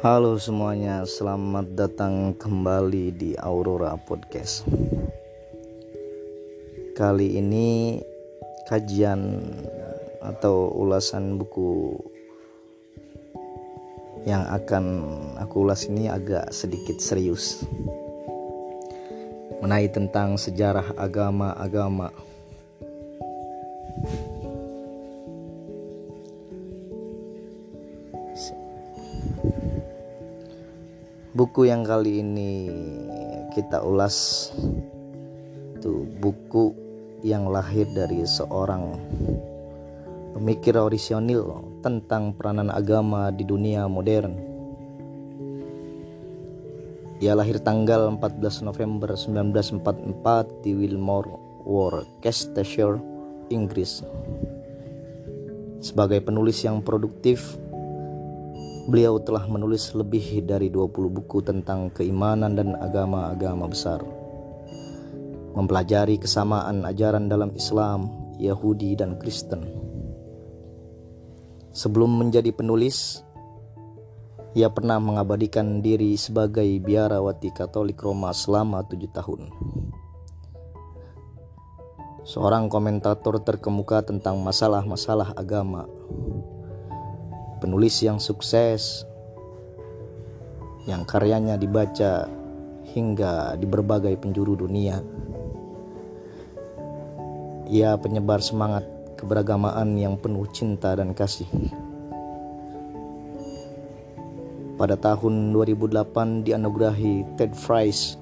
Halo semuanya, selamat datang kembali di Aurora Podcast. Kali ini kajian atau ulasan buku yang akan aku ulas ini agak sedikit serius. Menai tentang sejarah agama-agama. Buku yang kali ini kita ulas itu buku yang lahir dari seorang pemikir orisinil tentang peranan agama di dunia modern. Ia lahir tanggal 14 November 1944 di Wilmore, Worcestershire, Inggris. Sebagai penulis yang produktif, Beliau telah menulis lebih dari 20 buku tentang keimanan dan agama-agama besar. Mempelajari kesamaan ajaran dalam Islam, Yahudi, dan Kristen. Sebelum menjadi penulis, ia pernah mengabadikan diri sebagai biarawati Katolik Roma selama tujuh tahun. Seorang komentator terkemuka tentang masalah-masalah agama penulis yang sukses yang karyanya dibaca hingga di berbagai penjuru dunia. Ia penyebar semangat keberagamaan yang penuh cinta dan kasih. Pada tahun 2008 dianugerahi Ted Prize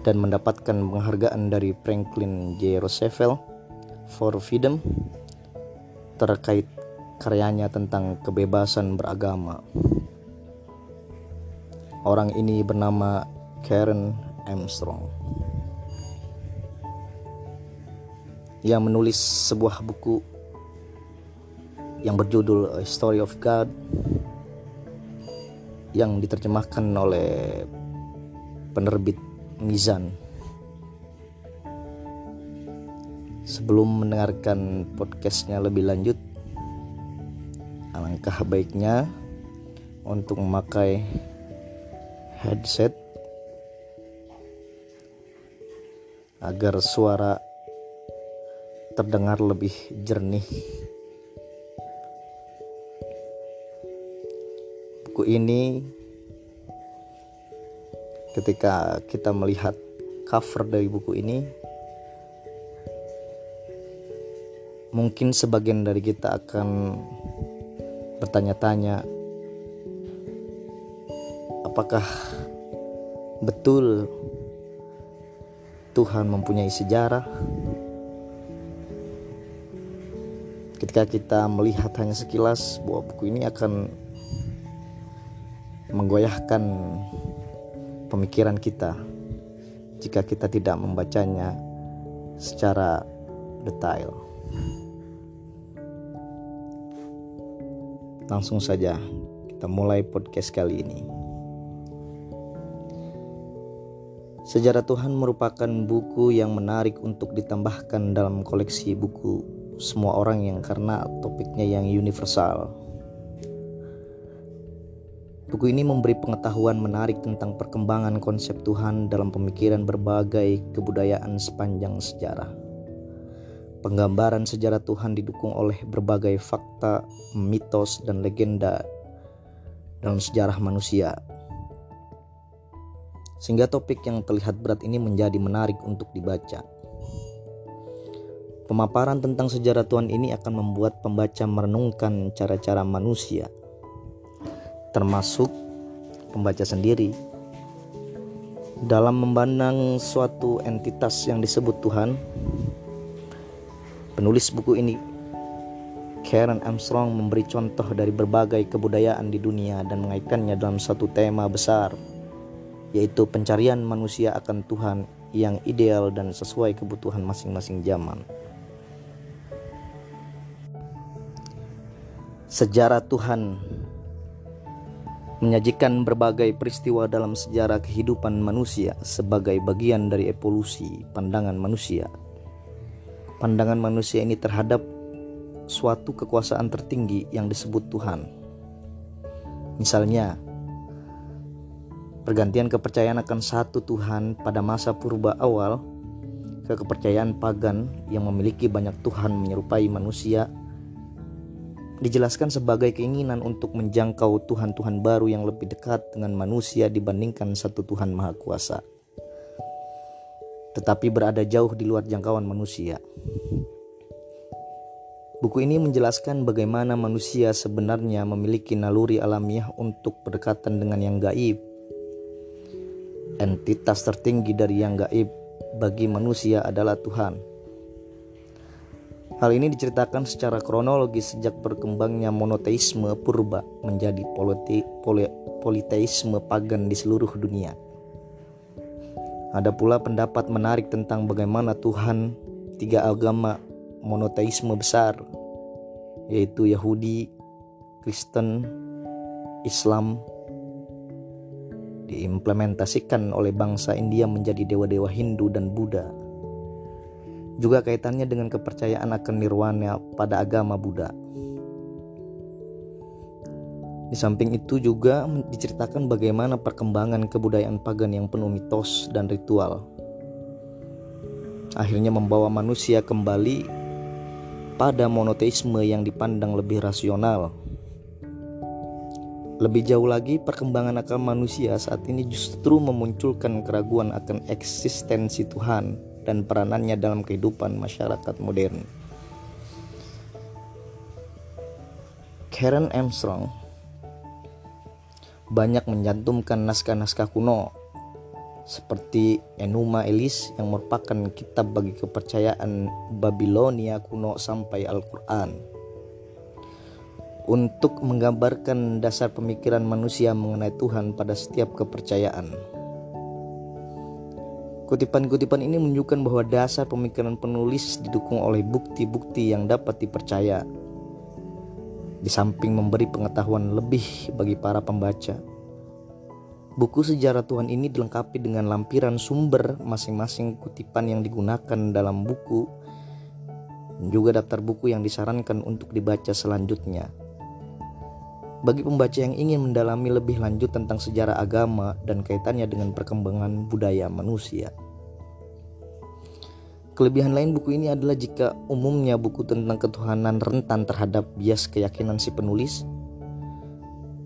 dan mendapatkan penghargaan dari Franklin J. Roosevelt for Freedom terkait karyanya tentang kebebasan beragama. Orang ini bernama Karen Armstrong. Ia menulis sebuah buku yang berjudul A Story of God yang diterjemahkan oleh penerbit Mizan. Sebelum mendengarkan podcastnya lebih lanjut, alangkah baiknya untuk memakai headset agar suara terdengar lebih jernih. Buku ini ketika kita melihat cover dari buku ini mungkin sebagian dari kita akan bertanya-tanya apakah betul Tuhan mempunyai sejarah ketika kita melihat hanya sekilas bahwa buku ini akan menggoyahkan pemikiran kita jika kita tidak membacanya secara detail. Langsung saja kita mulai podcast kali ini. Sejarah Tuhan merupakan buku yang menarik untuk ditambahkan dalam koleksi buku semua orang yang karena topiknya yang universal. Buku ini memberi pengetahuan menarik tentang perkembangan konsep Tuhan dalam pemikiran berbagai kebudayaan sepanjang sejarah. Penggambaran sejarah Tuhan didukung oleh berbagai fakta, mitos, dan legenda dalam sejarah manusia. Sehingga topik yang terlihat berat ini menjadi menarik untuk dibaca. Pemaparan tentang sejarah Tuhan ini akan membuat pembaca merenungkan cara-cara manusia, termasuk pembaca sendiri, dalam memandang suatu entitas yang disebut Tuhan Penulis buku ini, Karen Armstrong memberi contoh dari berbagai kebudayaan di dunia dan mengaitkannya dalam satu tema besar, yaitu pencarian manusia akan Tuhan yang ideal dan sesuai kebutuhan masing-masing zaman. Sejarah Tuhan menyajikan berbagai peristiwa dalam sejarah kehidupan manusia sebagai bagian dari evolusi pandangan manusia pandangan manusia ini terhadap suatu kekuasaan tertinggi yang disebut Tuhan. Misalnya, pergantian kepercayaan akan satu Tuhan pada masa purba awal ke kepercayaan pagan yang memiliki banyak Tuhan menyerupai manusia dijelaskan sebagai keinginan untuk menjangkau Tuhan-Tuhan baru yang lebih dekat dengan manusia dibandingkan satu Tuhan Maha Kuasa, tetapi berada jauh di luar jangkauan manusia. Buku ini menjelaskan bagaimana manusia sebenarnya memiliki naluri alamiah untuk berdekatan dengan yang gaib. Entitas tertinggi dari yang gaib bagi manusia adalah Tuhan Hal ini diceritakan secara kronologis sejak berkembangnya monoteisme purba menjadi politi, poli, politeisme pagan di seluruh dunia. Ada pula pendapat menarik tentang bagaimana Tuhan tiga agama monoteisme besar yaitu Yahudi, Kristen, Islam diimplementasikan oleh bangsa India menjadi dewa-dewa Hindu dan Buddha juga kaitannya dengan kepercayaan akan nirwana pada agama Buddha. Di samping itu juga diceritakan bagaimana perkembangan kebudayaan pagan yang penuh mitos dan ritual. Akhirnya membawa manusia kembali pada monoteisme yang dipandang lebih rasional. Lebih jauh lagi, perkembangan akal manusia saat ini justru memunculkan keraguan akan eksistensi Tuhan dan peranannya dalam kehidupan masyarakat modern. Karen Armstrong banyak mencantumkan naskah-naskah kuno seperti Enuma Elis yang merupakan kitab bagi kepercayaan Babilonia kuno sampai Al-Quran untuk menggambarkan dasar pemikiran manusia mengenai Tuhan pada setiap kepercayaan. Kutipan-kutipan ini menunjukkan bahwa dasar pemikiran penulis didukung oleh bukti-bukti yang dapat dipercaya. Di samping memberi pengetahuan lebih bagi para pembaca, buku sejarah Tuhan ini dilengkapi dengan lampiran sumber masing-masing kutipan yang digunakan dalam buku, juga daftar buku yang disarankan untuk dibaca selanjutnya. Bagi pembaca yang ingin mendalami lebih lanjut tentang sejarah agama dan kaitannya dengan perkembangan budaya manusia. Kelebihan lain buku ini adalah jika umumnya buku tentang ketuhanan rentan terhadap bias keyakinan si penulis,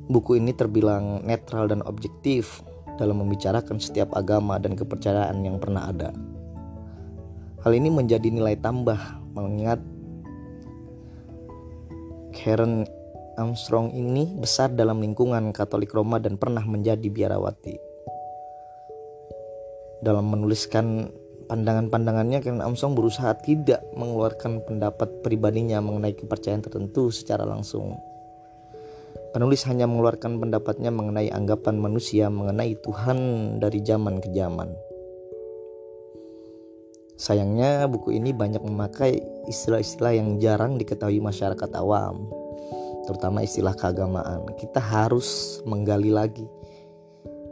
buku ini terbilang netral dan objektif dalam membicarakan setiap agama dan kepercayaan yang pernah ada. Hal ini menjadi nilai tambah mengingat Karen Armstrong ini besar dalam lingkungan Katolik Roma dan pernah menjadi biarawati. Dalam menuliskan pandangan-pandangannya Karen Armstrong berusaha tidak mengeluarkan pendapat pribadinya mengenai kepercayaan tertentu secara langsung. Penulis hanya mengeluarkan pendapatnya mengenai anggapan manusia mengenai Tuhan dari zaman ke zaman. Sayangnya buku ini banyak memakai istilah-istilah yang jarang diketahui masyarakat awam terutama istilah keagamaan. Kita harus menggali lagi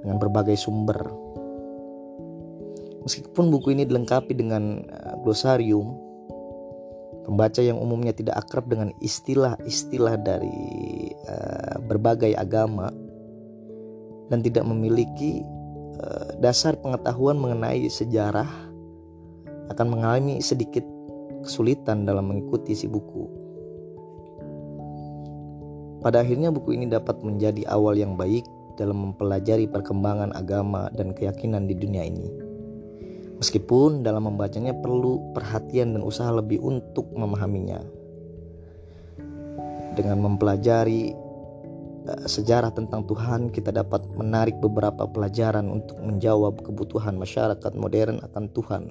dengan berbagai sumber. Meskipun buku ini dilengkapi dengan eh, glosarium, pembaca yang umumnya tidak akrab dengan istilah-istilah dari uh, berbagai agama dan tidak memiliki uh, dasar pengetahuan mengenai sejarah akan mengalami sedikit kesulitan dalam mengikuti si buku. Pada akhirnya buku ini dapat menjadi awal yang baik dalam mempelajari perkembangan agama dan keyakinan di dunia ini. Meskipun dalam membacanya perlu perhatian dan usaha lebih untuk memahaminya. Dengan mempelajari uh, sejarah tentang Tuhan, kita dapat menarik beberapa pelajaran untuk menjawab kebutuhan masyarakat modern akan Tuhan.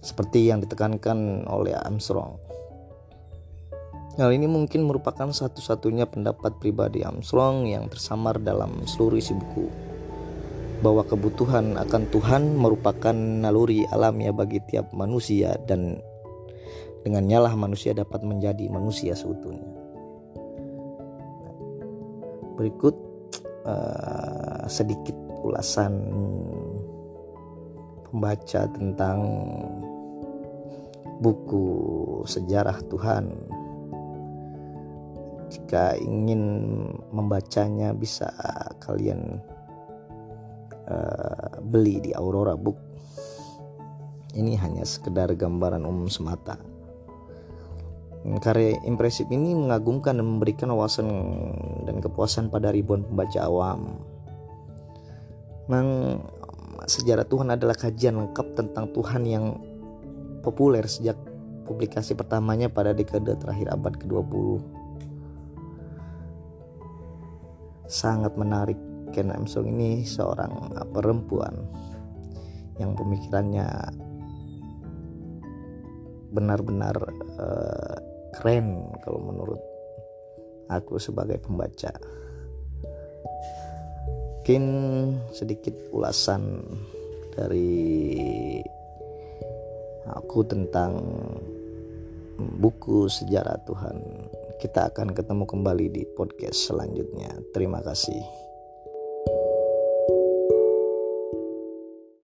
Seperti yang ditekankan oleh Armstrong. Hal ini mungkin merupakan satu-satunya pendapat pribadi Armstrong yang tersamar dalam seluruh isi buku. Bahwa kebutuhan akan Tuhan merupakan naluri alamiah bagi tiap manusia dan dengan nyalah manusia dapat menjadi manusia seutuhnya. Berikut uh, sedikit ulasan pembaca tentang buku sejarah Tuhan jika ingin membacanya bisa kalian uh, beli di Aurora Book. Ini hanya sekedar gambaran umum semata. Karya impresif ini mengagumkan dan memberikan wawasan dan kepuasan pada ribuan pembaca awam. Memang sejarah Tuhan adalah kajian lengkap tentang Tuhan yang populer sejak publikasi pertamanya pada dekade terakhir abad ke-20. Sangat menarik Ken Armstrong ini seorang perempuan yang pemikirannya benar-benar uh, keren kalau menurut aku sebagai pembaca mungkin sedikit ulasan dari aku tentang buku sejarah Tuhan. Kita akan ketemu kembali di podcast selanjutnya. Terima kasih.